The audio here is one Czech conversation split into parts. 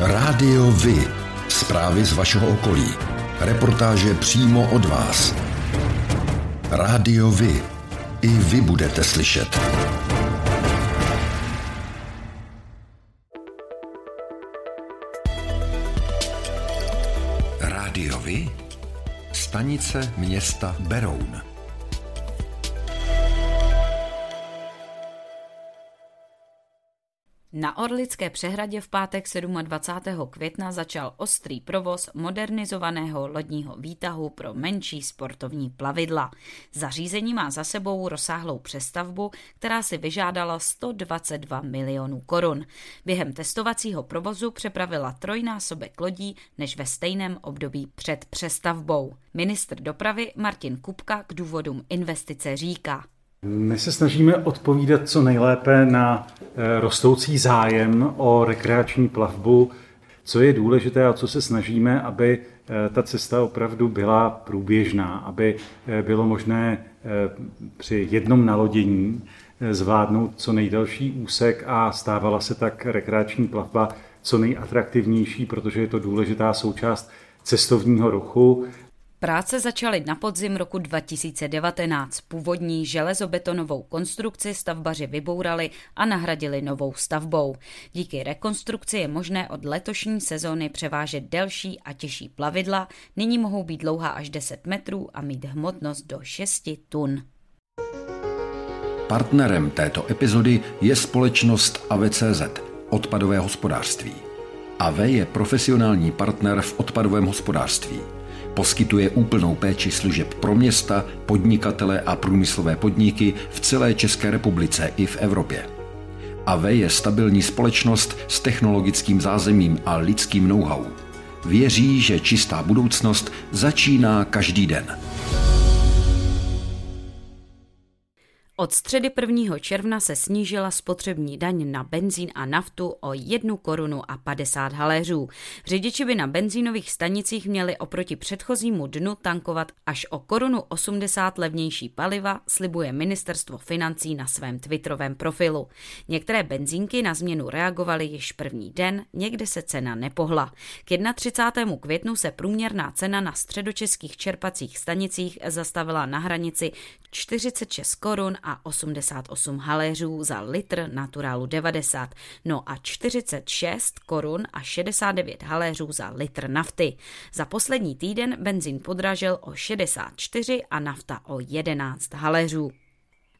Rádio Vy. Zprávy z vašeho okolí. Reportáže přímo od vás. Rádio Vy. I vy budete slyšet. Rádio Vy. Stanice města Beroun. Na Orlické přehradě v pátek 27. května začal ostrý provoz modernizovaného lodního výtahu pro menší sportovní plavidla. Zařízení má za sebou rozsáhlou přestavbu, která si vyžádala 122 milionů korun. Během testovacího provozu přepravila trojnásobek lodí než ve stejném období před přestavbou. Ministr dopravy Martin Kupka k důvodům investice říká. My se snažíme odpovídat co nejlépe na eh, rostoucí zájem o rekreační plavbu, co je důležité a co se snažíme, aby eh, ta cesta opravdu byla průběžná, aby eh, bylo možné při jednom nalodění zvládnout co nejdelší úsek a stávala se tak rekreační plavba co nejatraktivnější, protože je to důležitá součást cestovního ruchu Práce začaly na podzim roku 2019. Původní železobetonovou konstrukci stavbaři vybourali a nahradili novou stavbou. Díky rekonstrukci je možné od letošní sezóny převážet delší a těžší plavidla. Nyní mohou být dlouhá až 10 metrů a mít hmotnost do 6 tun. Partnerem této epizody je společnost AVCZ, odpadové hospodářství. AV je profesionální partner v odpadovém hospodářství. Poskytuje úplnou péči služeb pro města, podnikatele a průmyslové podniky v celé České republice i v Evropě. AV je stabilní společnost s technologickým zázemím a lidským know-how. Věří, že čistá budoucnost začíná každý den. Od středy 1. června se snížila spotřební daň na benzín a naftu o 1 korunu a 50 haléřů. Řidiči by na benzínových stanicích měli oproti předchozímu dnu tankovat až o korunu 80 levnější paliva, slibuje ministerstvo financí na svém twitterovém profilu. Některé benzínky na změnu reagovaly již první den, někde se cena nepohla. K 31. květnu se průměrná cena na středočeských čerpacích stanicích zastavila na hranici 46 korun a 88 haléřů za litr naturálu 90, no a 46 korun a 69 haléřů za litr nafty. Za poslední týden benzín podražil o 64 a nafta o 11 haléřů.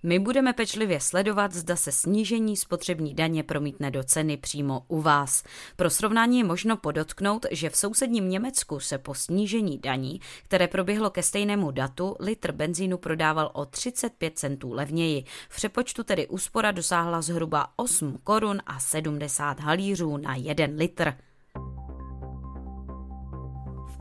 My budeme pečlivě sledovat, zda se snížení spotřební daně promítne do ceny přímo u vás. Pro srovnání je možno podotknout, že v sousedním Německu se po snížení daní, které proběhlo ke stejnému datu, litr benzínu prodával o 35 centů levněji. V přepočtu tedy úspora dosáhla zhruba 8 korun a 70 halířů na 1 litr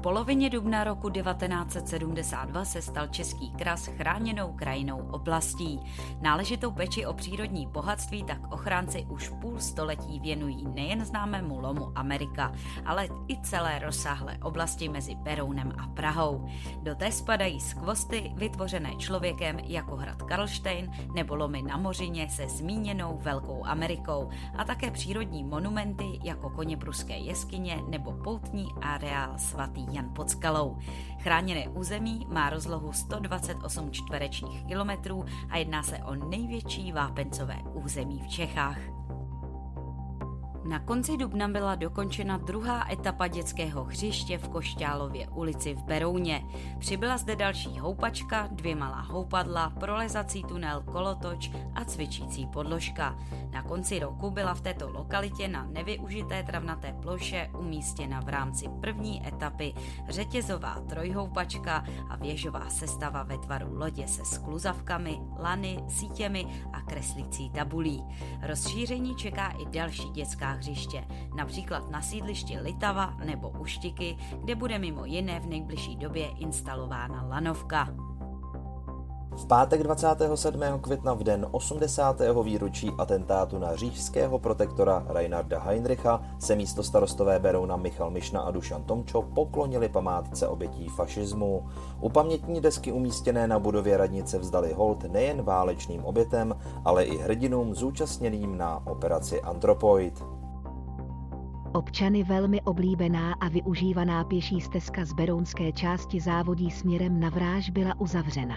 polovině dubna roku 1972 se stal Český kras chráněnou krajinou oblastí. Náležitou peči o přírodní bohatství tak ochránci už půl století věnují nejen známému lomu Amerika, ale i celé rozsáhlé oblasti mezi Berounem a Prahou. Do té spadají skvosty vytvořené člověkem jako hrad Karlštejn nebo lomy na Mořině se zmíněnou Velkou Amerikou a také přírodní monumenty jako koně pruské jeskyně nebo poutní areál svatý Jan pod skalou. Chráněné území má rozlohu 128 čtverečních kilometrů a jedná se o největší vápencové území v Čechách. Na konci dubna byla dokončena druhá etapa dětského hřiště v Košťálově ulici v Berouně. Přibyla zde další houpačka, dvě malá houpadla, prolezací tunel, kolotoč a cvičící podložka. Na konci roku byla v této lokalitě na nevyužité travnaté ploše umístěna v rámci první etapy řetězová trojhoupačka a věžová sestava ve tvaru lodě se skluzavkami, lany, sítěmi a kreslící tabulí. Rozšíření čeká i další dětská hřiště, například na sídlišti Litava nebo Uštiky, kde bude mimo jiné v nejbližší době instalována lanovka. V pátek 27. května v den 80. výročí atentátu na říšského protektora Reinarda Heinricha se místo starostové Berouna Michal Mišna a Dušan Tomčo poklonili památce obětí fašismu. U pamětní desky umístěné na budově radnice vzdali hold nejen válečným obětem, ale i hrdinům zúčastněným na operaci Antropoid. Občany velmi oblíbená a využívaná pěší stezka z Berounské části závodí směrem na Vráž byla uzavřena.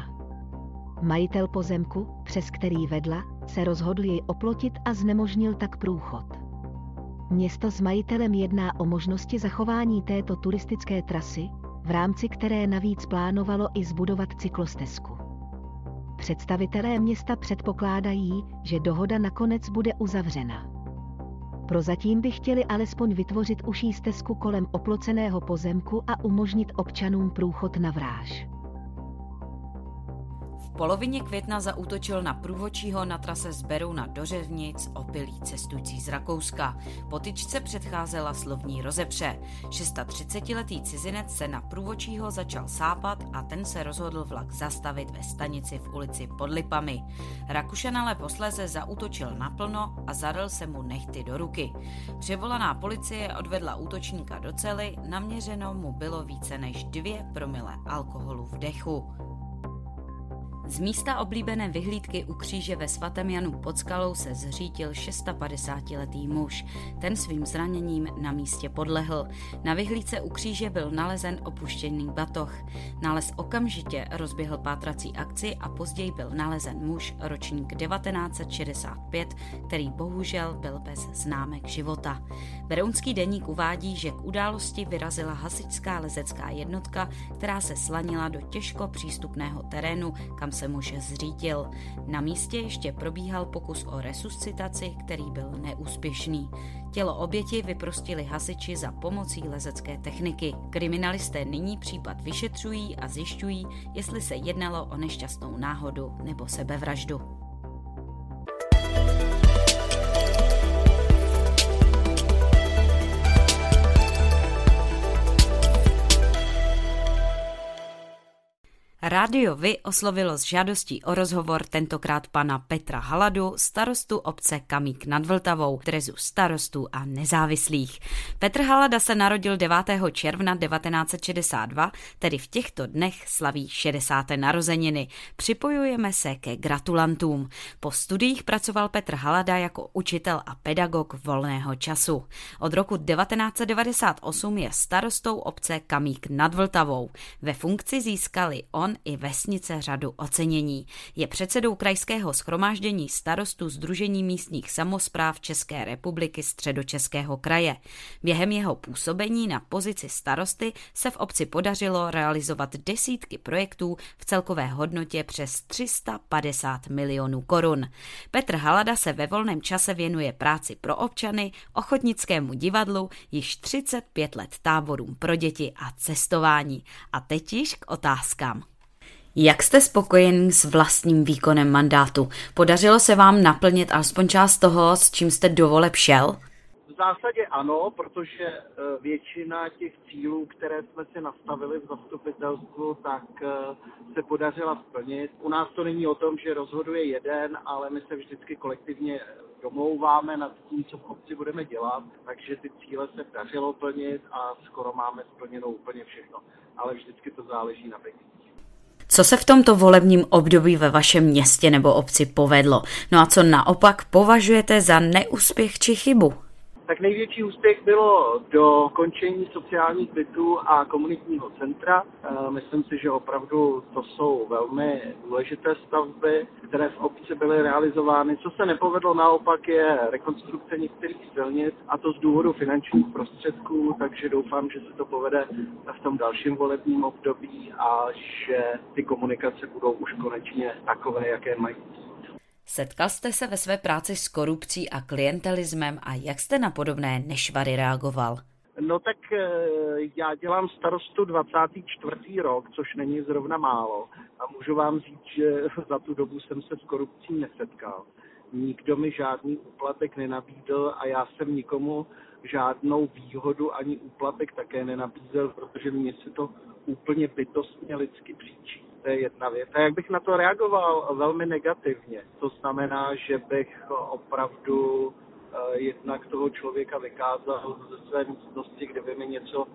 Majitel pozemku, přes který vedla, se rozhodl jej oplotit a znemožnil tak průchod. Město s majitelem jedná o možnosti zachování této turistické trasy, v rámci které navíc plánovalo i zbudovat cyklostezku. Představitelé města předpokládají, že dohoda nakonec bude uzavřena. Prozatím by chtěli alespoň vytvořit uší stezku kolem oploceného pozemku a umožnit občanům průchod na vráž polovině května zautočil na průvočího na trase z Berouna do Řevnic opilý cestující z Rakouska. Potyčce předcházela slovní rozepře. 630-letý cizinec se na průvočího začal sápat a ten se rozhodl vlak zastavit ve stanici v ulici pod Lipami. Rakušan ale posléze zautočil naplno a zadal se mu nechty do ruky. Převolaná policie odvedla útočníka do cely, naměřeno mu bylo více než dvě promile alkoholu v dechu. Z místa oblíbené vyhlídky u kříže ve svatém Janu pod skalou se zřítil 650-letý muž. Ten svým zraněním na místě podlehl. Na vyhlídce u kříže byl nalezen opuštěný batoh. Nález okamžitě rozběhl pátrací akci a později byl nalezen muž ročník 1965, který bohužel byl bez známek života. Berounský deník uvádí, že k události vyrazila hasičská lezecká jednotka, která se slanila do těžko přístupného terénu, kam se muž zřítil. Na místě ještě probíhal pokus o resuscitaci, který byl neúspěšný. Tělo oběti vyprostili hasiči za pomocí lezecké techniky. Kriminalisté nyní případ vyšetřují a zjišťují, jestli se jednalo o nešťastnou náhodu nebo sebevraždu. Rádio Vy oslovilo s žádostí o rozhovor tentokrát pana Petra Haladu, starostu obce Kamík nad Vltavou, trezu starostů a nezávislých. Petr Halada se narodil 9. června 1962, tedy v těchto dnech slaví 60. narozeniny. Připojujeme se ke gratulantům. Po studiích pracoval Petr Halada jako učitel a pedagog volného času. Od roku 1998 je starostou obce Kamík nad Vltavou. Ve funkci získali on i vesnice řadu ocenění. Je předsedou krajského schromáždění starostů Združení místních samozpráv České republiky Středočeského kraje. Během jeho působení na pozici starosty se v obci podařilo realizovat desítky projektů v celkové hodnotě přes 350 milionů korun. Petr Halada se ve volném čase věnuje práci pro občany, ochotnickému divadlu, již 35 let táborům pro děti a cestování. A teď již k otázkám. Jak jste spokojený s vlastním výkonem mandátu? Podařilo se vám naplnit alespoň část toho, s čím jste dovoleb šel? V zásadě ano, protože e, většina těch cílů, které jsme si nastavili v zastupitelstvu, tak e, se podařila splnit. U nás to není o tom, že rozhoduje jeden, ale my se vždycky kolektivně domlouváme nad tím, co v obci budeme dělat, takže ty cíle se dařilo plnit a skoro máme splněno úplně všechno. Ale vždycky to záleží na penězích. Co se v tomto volebním období ve vašem městě nebo obci povedlo? No a co naopak považujete za neúspěch či chybu? Tak největší úspěch bylo do končení sociálních bytů a komunitního centra. Eh, myslím si, že opravdu to jsou velmi důležité stavby, které v obci byly realizovány. Co se nepovedlo naopak je rekonstrukce některých silnic a to z důvodu finančních prostředků, takže doufám, že se to povede v tom dalším volebním období a že ty komunikace budou už konečně takové, jaké mají Setkal jste se ve své práci s korupcí a klientelismem a jak jste na podobné nešvary reagoval? No tak eh, já dělám starostu 24. rok, což není zrovna málo. A můžu vám říct, že za tu dobu jsem se s korupcí nesetkal. Nikdo mi žádný úplatek nenabídl a já jsem nikomu žádnou výhodu ani úplatek také nenabízel, protože mě se to úplně bytostně lidsky příčí to je jedna věc. A jak bych na to reagoval? Velmi negativně. To znamená, že bych opravdu eh, jednak toho člověka vykázal ze své místnosti, kde by mi něco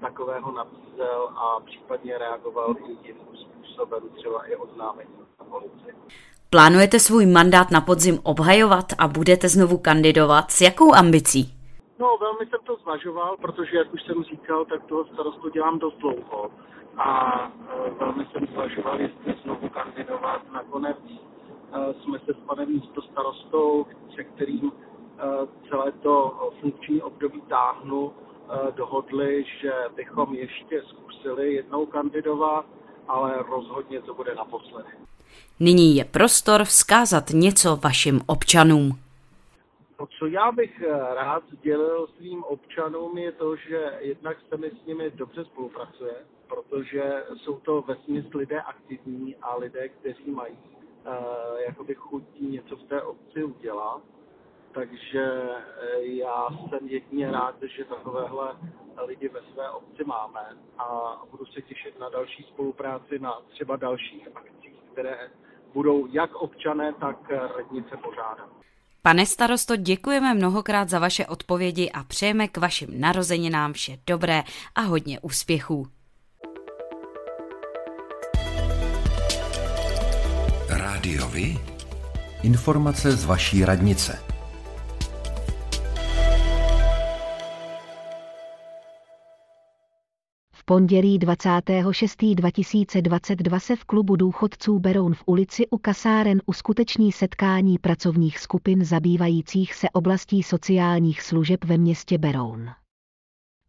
takového nabízel a případně reagoval i jiným způsobem, třeba i oznámení na policii. Plánujete svůj mandát na podzim obhajovat a budete znovu kandidovat? S jakou ambicí? No, velmi jsem to zvažoval, protože, jak už jsem říkal, tak toho starostu dělám dost dlouho. A velmi jsem zvažoval, jestli znovu kandidovat. Nakonec e, jsme se s panem místostarostou, se kterým e, celé to funkční období táhnu, dohodli, že bychom ještě zkusili jednou kandidovat, ale rozhodně to bude naposledy. Nyní je prostor vzkázat něco vašim občanům. To, co já bych eh, rád sdělil svým občanům, je to, že jednak se mi s nimi dobře spolupracuje, protože jsou to vesměs lidé aktivní a lidé, kteří mají uh, jakoby chutí něco v té obci udělat. Takže eh, já jsem jedině rád, že takovéhle lidi ve své obci máme a budu se těšit na další spolupráci na třeba dalších akcích, které budou jak občané, tak radnice pořádat. Pane starosto, děkujeme mnohokrát za vaše odpovědi a přejeme k vašim narozeninám vše dobré a hodně úspěchů. Rádiovi? Informace z vaší radnice. Pondělí 26.2022 se v klubu důchodců Beroun v ulici u kasáren uskuteční setkání pracovních skupin zabývajících se oblastí sociálních služeb ve městě Beroun.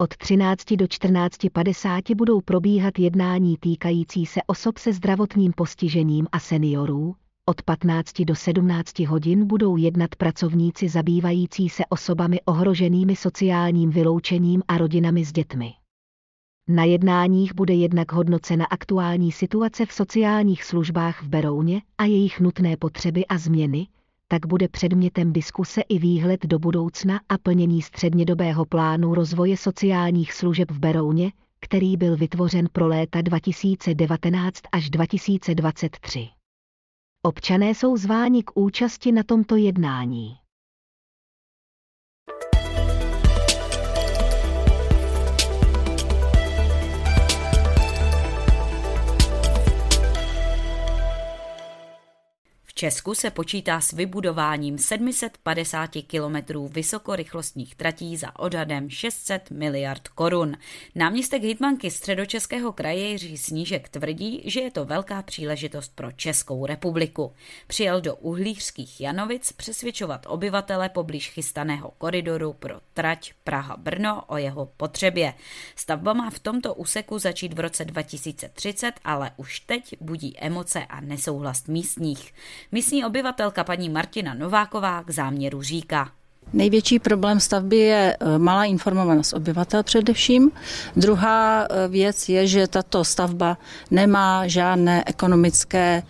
Od 13 do 14.50 budou probíhat jednání týkající se osob se zdravotním postižením a seniorů, od 15 do 17 hodin budou jednat pracovníci zabývající se osobami ohroženými sociálním vyloučením a rodinami s dětmi. Na jednáních bude jednak hodnocena aktuální situace v sociálních službách v Berouně a jejich nutné potřeby a změny, tak bude předmětem diskuse i výhled do budoucna a plnění střednědobého plánu rozvoje sociálních služeb v Berouně, který byl vytvořen pro léta 2019 až 2023. Občané jsou zváni k účasti na tomto jednání. Česku se počítá s vybudováním 750 kilometrů vysokorychlostních tratí za odhadem 600 miliard korun. Náměstek hitmanky středočeského kraje Jiří Snížek tvrdí, že je to velká příležitost pro Českou republiku. Přijel do uhlířských Janovic přesvědčovat obyvatele poblíž chystaného koridoru pro trať Praha-Brno o jeho potřebě. Stavba má v tomto úseku začít v roce 2030, ale už teď budí emoce a nesouhlas místních. Místní obyvatelka paní Martina Nováková k záměru říká. Největší problém stavby je e, malá informovanost obyvatel především. Druhá e, věc je, že tato stavba nemá žádné ekonomické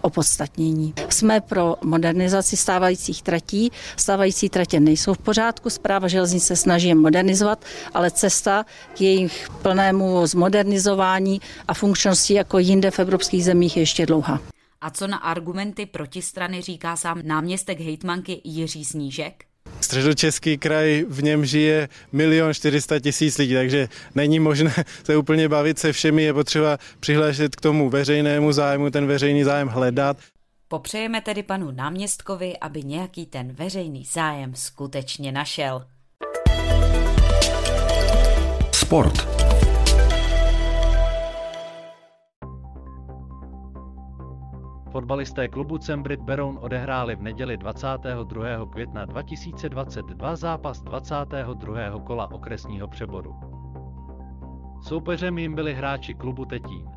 opodstatnění. Jsme pro modernizaci stávajících tratí. Stávající tratě nejsou v pořádku, zpráva železnice snaží je modernizovat, ale cesta k jejich plnému zmodernizování a funkčnosti jako jinde v evropských zemích je ještě dlouhá. A co na argumenty protistrany říká sám náměstek hejtmanky Jiří Snížek? Středočeský kraj, v něm žije milion 400 tisíc lidí, takže není možné se úplně bavit se všemi, je potřeba přihlášet k tomu veřejnému zájmu, ten veřejný zájem hledat. Popřejeme tedy panu náměstkovi, aby nějaký ten veřejný zájem skutečně našel. Sport. Fotbalisté klubu Cembrit Beroun odehráli v neděli 22. května 2022 zápas 22. kola okresního přeboru. Soupeřem jim byli hráči klubu Tetín.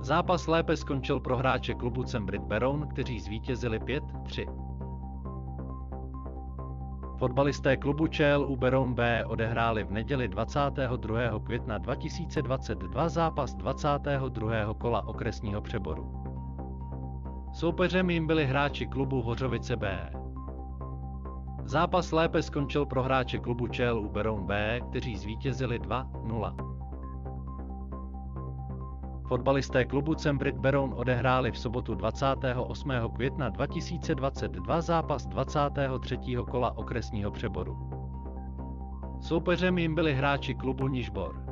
Zápas lépe skončil pro hráče klubu Cembrit Beroun, kteří zvítězili 5-3. Fotbalisté klubu ČLU Beroun B odehráli v neděli 22. května 2022 zápas 22. kola okresního přeboru. Soupeřem jim byli hráči klubu Hořovice B. Zápas lépe skončil pro hráče klubu ČLU Beroun B, kteří zvítězili 2-0. Fotbalisté klubu Cembrit Beroun odehráli v sobotu 28. května 2022 zápas 23. kola okresního přeboru. Soupeřem jim byli hráči klubu Nižbor.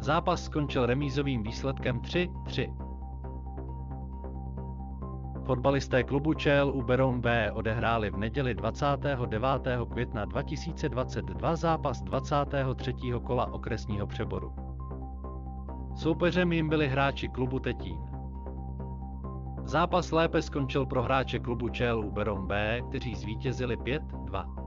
Zápas skončil remízovým výsledkem 3-3. Fotbalisté klubu Čel u Beroun B odehráli v neděli 29. května 2022 zápas 23. kola okresního přeboru. Soupeřem jim byli hráči klubu Tetín. Zápas lépe skončil pro hráče klubu Čel u Beroun B, kteří zvítězili 5-2.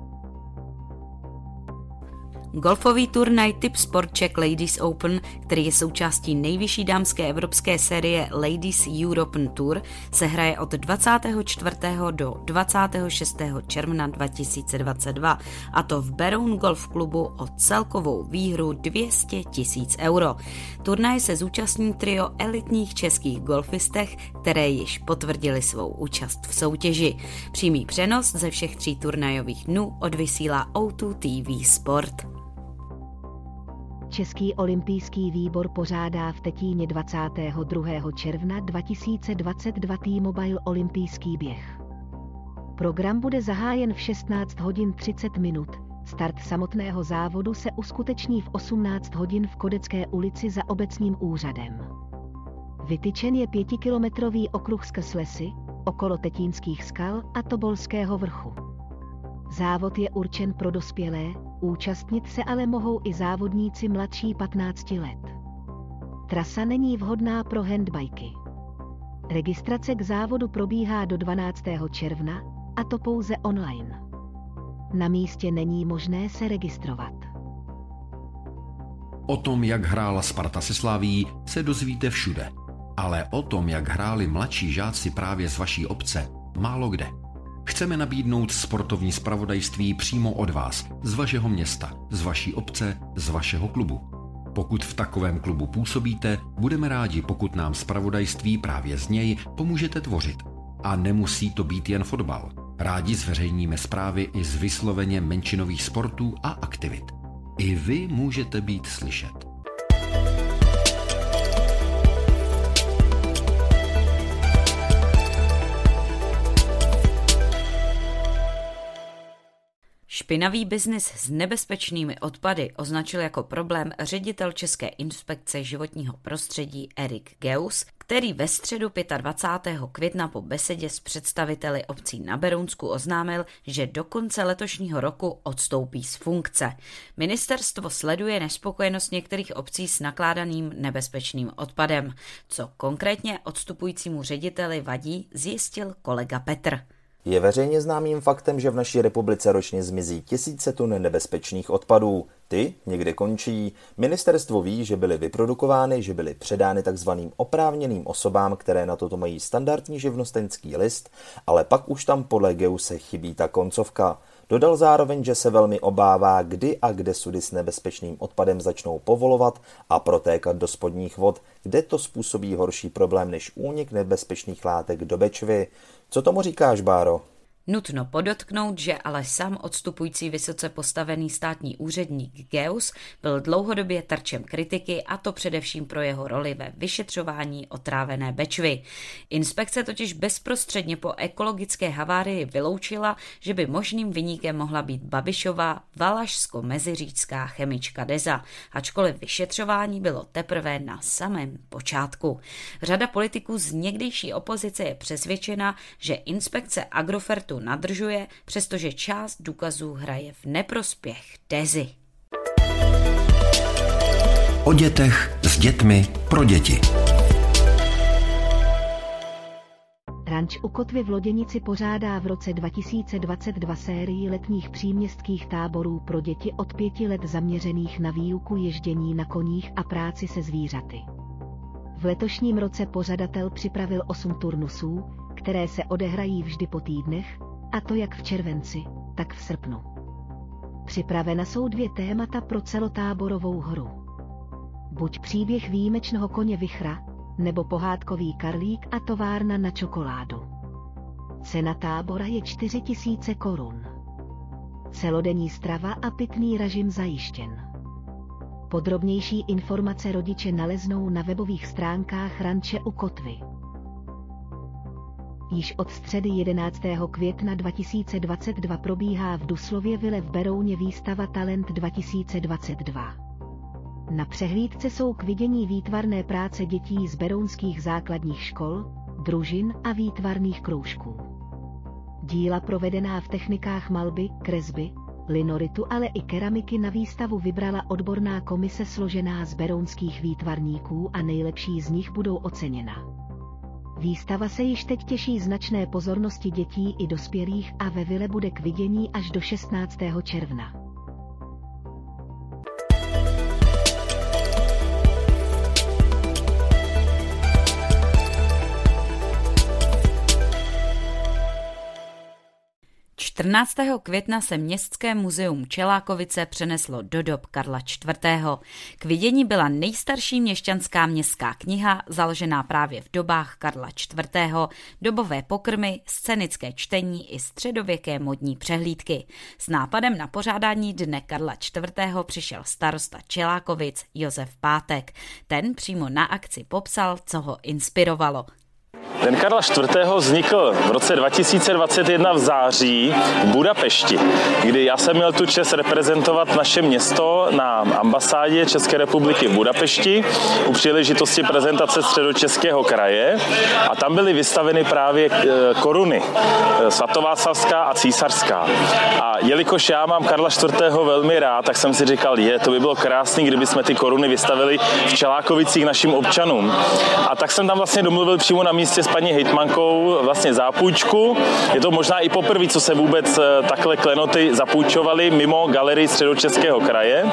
Golfový turnaj Tip Sport Czech Ladies Open, který je součástí nejvyšší dámské evropské série Ladies European Tour, se hraje od 24. do 26. června 2022 a to v Beroun Golf klubu o celkovou výhru 200 tisíc euro. Turnaj se zúčastní trio elitních českých golfistech, které již potvrdili svou účast v soutěži. Přímý přenos ze všech tří turnajových dnů odvysílá O2 TV Sport. Český olympijský výbor pořádá v Tetíně 22. června 2022 T-Mobile olympijský běh. Program bude zahájen v 16 hodin 30 minut. Start samotného závodu se uskuteční v 18 hodin v Kodecké ulici za obecním úřadem. Vytyčen je pětikilometrový okruh skrz lesy, okolo Tetínských skal a Tobolského vrchu. Závod je určen pro dospělé, účastnit se ale mohou i závodníci mladší 15 let. Trasa není vhodná pro handbajky. Registrace k závodu probíhá do 12. června, a to pouze online. Na místě není možné se registrovat. O tom, jak hrála Sparta se Slaví, se dozvíte všude. Ale o tom, jak hráli mladší žáci právě z vaší obce, málo kde. Chceme nabídnout sportovní spravodajství přímo od vás, z vašeho města, z vaší obce, z vašeho klubu. Pokud v takovém klubu působíte, budeme rádi, pokud nám spravodajství právě z něj pomůžete tvořit. A nemusí to být jen fotbal. Rádi zveřejníme zprávy i z vysloveně menšinových sportů a aktivit. I vy můžete být slyšet. Špinavý biznis s nebezpečnými odpady označil jako problém ředitel České inspekce životního prostředí Erik Geus, který ve středu 25. května po besedě s představiteli obcí na Berounsku oznámil, že do konce letošního roku odstoupí z funkce. Ministerstvo sleduje nespokojenost některých obcí s nakládaným nebezpečným odpadem. Co konkrétně odstupujícímu řediteli vadí, zjistil kolega Petr. Je veřejně známým faktem, že v naší republice ročně zmizí tisíce tun nebezpečných odpadů. Ty někde končí. Ministerstvo ví, že byly vyprodukovány, že byly předány takzvaným oprávněným osobám, které na toto mají standardní živnostenský list, ale pak už tam podle Geuse chybí ta koncovka. Dodal zároveň, že se velmi obává, kdy a kde sudy s nebezpečným odpadem začnou povolovat a protékat do spodních vod, kde to způsobí horší problém než únik nebezpečných látek do Bečvy. Co tomu říkáš, Báro? Nutno podotknout, že ale sám odstupující vysoce postavený státní úředník Geus byl dlouhodobě terčem kritiky a to především pro jeho roli ve vyšetřování otrávené Bečvy. Inspekce totiž bezprostředně po ekologické havárii vyloučila, že by možným vyníkem mohla být Babišová valašsko-meziříčská chemička Deza, ačkoliv vyšetřování bylo teprve na samém počátku. Řada politiků z někdejší opozice je přesvědčena, že inspekce Agrofertu nadržuje, přestože část důkazů hraje v neprospěch Dezy. O dětech s dětmi pro děti. Ranč u Kotvy v Loděnici pořádá v roce 2022 sérii letních příměstských táborů pro děti od pěti let zaměřených na výuku ježdění na koních a práci se zvířaty. V letošním roce pořadatel připravil 8 turnusů, které se odehrají vždy po týdnech, a to jak v červenci, tak v srpnu. Připravena jsou dvě témata pro celotáborovou hru. Buď příběh výjimečného koně Vichra, nebo pohádkový karlík a továrna na čokoládu. Cena tábora je 4000 korun. Celodenní strava a pitný režim zajištěn. Podrobnější informace rodiče naleznou na webových stránkách Ranče u Kotvy. Již od středy 11. května 2022 probíhá v Duslově Vile v Berouně výstava Talent 2022. Na přehlídce jsou k vidění výtvarné práce dětí z berounských základních škol, družin a výtvarných kroužků. Díla provedená v technikách malby, kresby, linoritu, ale i keramiky na výstavu vybrala odborná komise složená z berounských výtvarníků a nejlepší z nich budou oceněna. Výstava se již teď těší značné pozornosti dětí i dospělých a ve vile bude k vidění až do 16. června. 14. května se Městské muzeum Čelákovice přeneslo do dob Karla IV. K vidění byla nejstarší měšťanská městská kniha, založená právě v dobách Karla IV., dobové pokrmy, scénické čtení i středověké modní přehlídky. S nápadem na pořádání dne Karla IV. přišel starosta Čelákovic Josef Pátek. Ten přímo na akci popsal, co ho inspirovalo. Den Karla IV. vznikl v roce 2021 v září v Budapešti, kdy já jsem měl tu čest reprezentovat naše město na ambasádě České republiky v Budapešti u příležitosti prezentace středočeského kraje a tam byly vystaveny právě eh, koruny eh, svatováclavská a císařská. A jelikož já mám Karla IV. velmi rád, tak jsem si říkal, je, to by bylo krásné, kdyby jsme ty koruny vystavili v Čelákovicích našim občanům. A tak jsem tam vlastně domluvil přímo na místě s paní hejtmankou vlastně zápůjčku. Je to možná i poprvé, co se vůbec eh, takhle klenoty zapůjčovaly mimo galerii středočeského kraje.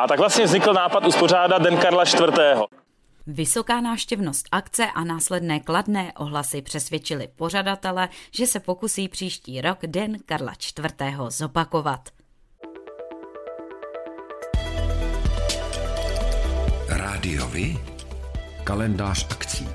A tak vlastně vznikl nápad uspořádat Den Karla IV. Vysoká návštěvnost akce a následné kladné ohlasy přesvědčili pořadatele, že se pokusí příští rok Den Karla IV. zopakovat. Rádiovi kalendář akcí.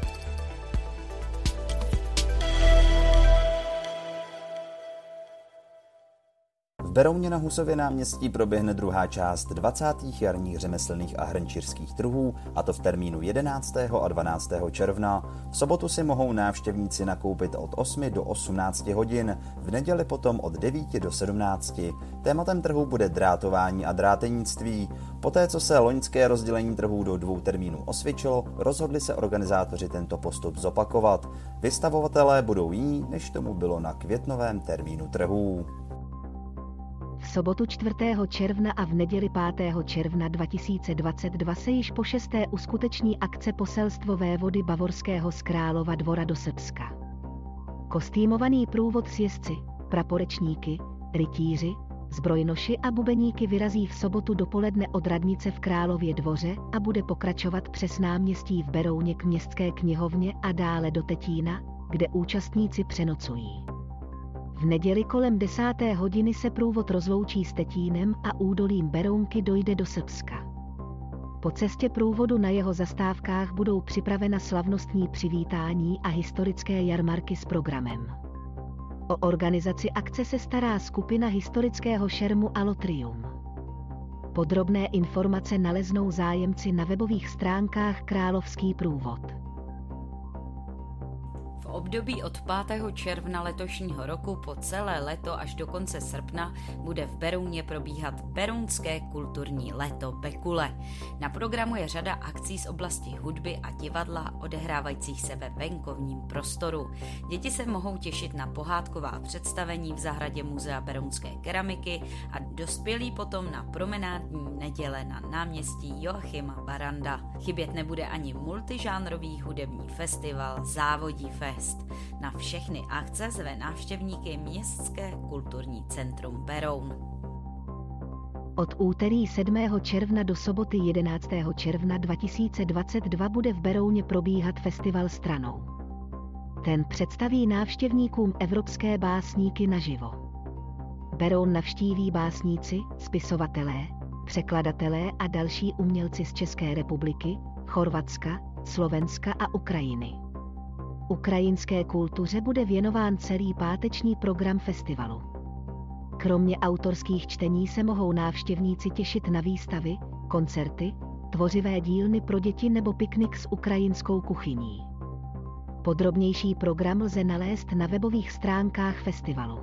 Berouně na Husově náměstí proběhne druhá část 20. jarních řemeslných a hrnčířských trhů, a to v termínu 11. a 12. června. V sobotu si mohou návštěvníci nakoupit od 8 do 18 hodin, v neděli potom od 9 do 17. Tématem trhu bude drátování a drátenictví. Poté, co se loňské rozdělení trhů do dvou termínů osvědčilo, rozhodli se organizátoři tento postup zopakovat. Vystavovatelé budou jiní, než tomu bylo na květnovém termínu trhů sobotu 4. června a v neděli 5. června 2022 se již po šesté uskuteční akce poselstvo vévody Bavorského z Králova dvora do Srbska. Kostýmovaný průvod s jezdci, praporečníky, rytíři, zbrojnoši a bubeníky vyrazí v sobotu dopoledne od radnice v Králově dvoře a bude pokračovat přes náměstí v Berouně k městské knihovně a dále do Tetína, kde účastníci přenocují. V neděli kolem desáté hodiny se průvod rozloučí s Tetínem a údolím Berounky dojde do Srbska. Po cestě průvodu na jeho zastávkách budou připravena slavnostní přivítání a historické jarmarky s programem. O organizaci akce se stará skupina historického šermu Alotrium. Podrobné informace naleznou zájemci na webových stránkách Královský průvod období od 5. června letošního roku po celé leto až do konce srpna bude v Berouně probíhat Berounské kulturní léto Bekule. Na programu je řada akcí z oblasti hudby a divadla odehrávajících se ve venkovním prostoru. Děti se mohou těšit na pohádková představení v zahradě Muzea Berounské keramiky a dospělí potom na promenádní neděle na náměstí Joachima Baranda. Chybět nebude ani multižánrový hudební festival Závodí Fest. Fest. Na všechny akce zve návštěvníky Městské kulturní centrum Beroun. Od úterý 7. června do soboty 11. června 2022 bude v Berouně probíhat festival stranou. Ten představí návštěvníkům evropské básníky naživo. Beroun navštíví básníci, spisovatelé, překladatelé a další umělci z České republiky, Chorvatska, Slovenska a Ukrajiny. Ukrajinské kultuře bude věnován celý páteční program festivalu. Kromě autorských čtení se mohou návštěvníci těšit na výstavy, koncerty, tvořivé dílny pro děti nebo piknik s ukrajinskou kuchyní. Podrobnější program lze nalézt na webových stránkách festivalu.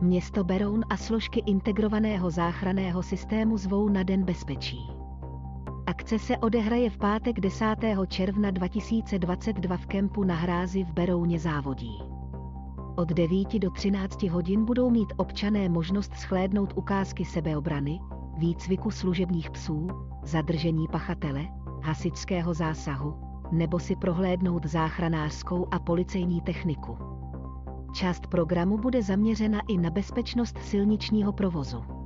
Město Beroun a složky integrovaného záchranného systému zvou na Den bezpečí. Akce se odehraje v pátek 10. června 2022 v kempu na hrázi v Berouně závodí. Od 9 do 13 hodin budou mít občané možnost schlédnout ukázky sebeobrany, výcviku služebních psů, zadržení pachatele, hasičského zásahu, nebo si prohlédnout záchranářskou a policejní techniku. Část programu bude zaměřena i na bezpečnost silničního provozu.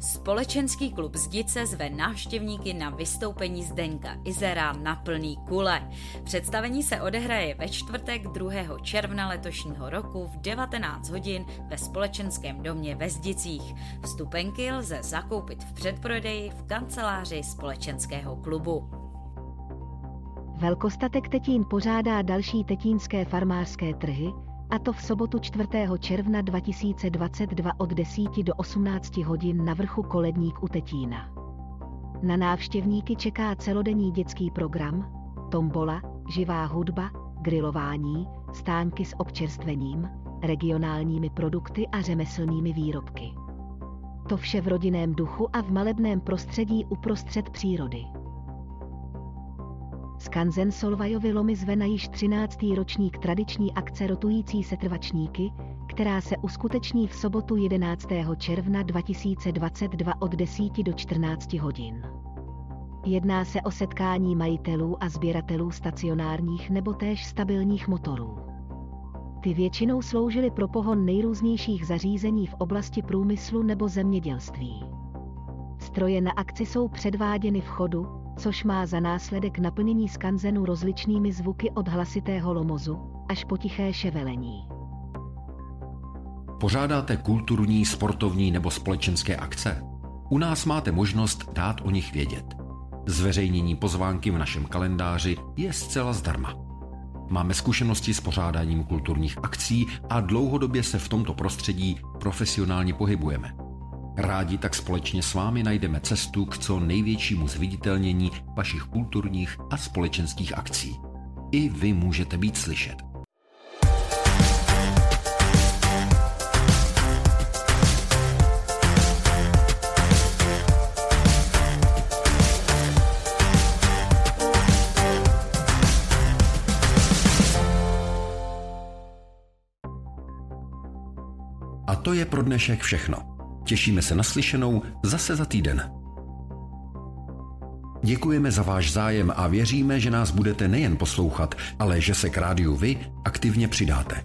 Společenský klub Zdice zve návštěvníky na vystoupení Zdenka Izera na plný kule. Představení se odehraje ve čtvrtek 2. června letošního roku v 19 hodin ve společenském domě ve Zdicích. Vstupenky lze zakoupit v předprodeji v kanceláři společenského klubu. Velkostatek Tetín pořádá další tetínské farmářské trhy, a to v sobotu 4. června 2022 od 10 do 18 hodin na vrchu Koledník u Tetína. Na návštěvníky čeká celodenní dětský program, tombola, živá hudba, grilování, stánky s občerstvením, regionálními produkty a řemeslnými výrobky. To vše v rodinném duchu a v malebném prostředí uprostřed přírody. Skanzen Solvajovy lomy zve na již 13. ročník tradiční akce rotující setrvačníky, která se uskuteční v sobotu 11. června 2022 od 10 do 14 hodin. Jedná se o setkání majitelů a sběratelů stacionárních nebo též stabilních motorů. Ty většinou sloužily pro pohon nejrůznějších zařízení v oblasti průmyslu nebo zemědělství. Stroje na akci jsou předváděny v chodu, což má za následek naplnění skanzenu rozličnými zvuky od hlasitého lomozu až po tiché ševelení. Pořádáte kulturní, sportovní nebo společenské akce? U nás máte možnost dát o nich vědět. Zveřejnění pozvánky v našem kalendáři je zcela zdarma. Máme zkušenosti s pořádáním kulturních akcí a dlouhodobě se v tomto prostředí profesionálně pohybujeme – Rádi tak společně s vámi najdeme cestu k co největšímu zviditelnění vašich kulturních a společenských akcí. I vy můžete být slyšet. A to je pro dnešek všechno. Těšíme se na slyšenou zase za týden. Děkujeme za váš zájem a věříme, že nás budete nejen poslouchat, ale že se k rádiu vy aktivně přidáte.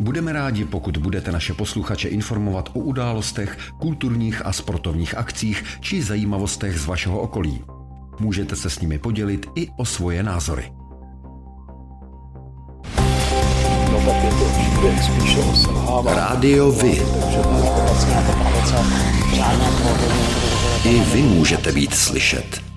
Budeme rádi, pokud budete naše posluchače informovat o událostech, kulturních a sportovních akcích či zajímavostech z vašeho okolí. Můžete se s nimi podělit i o svoje názory. Rádio Vy. I vy můžete být slyšet.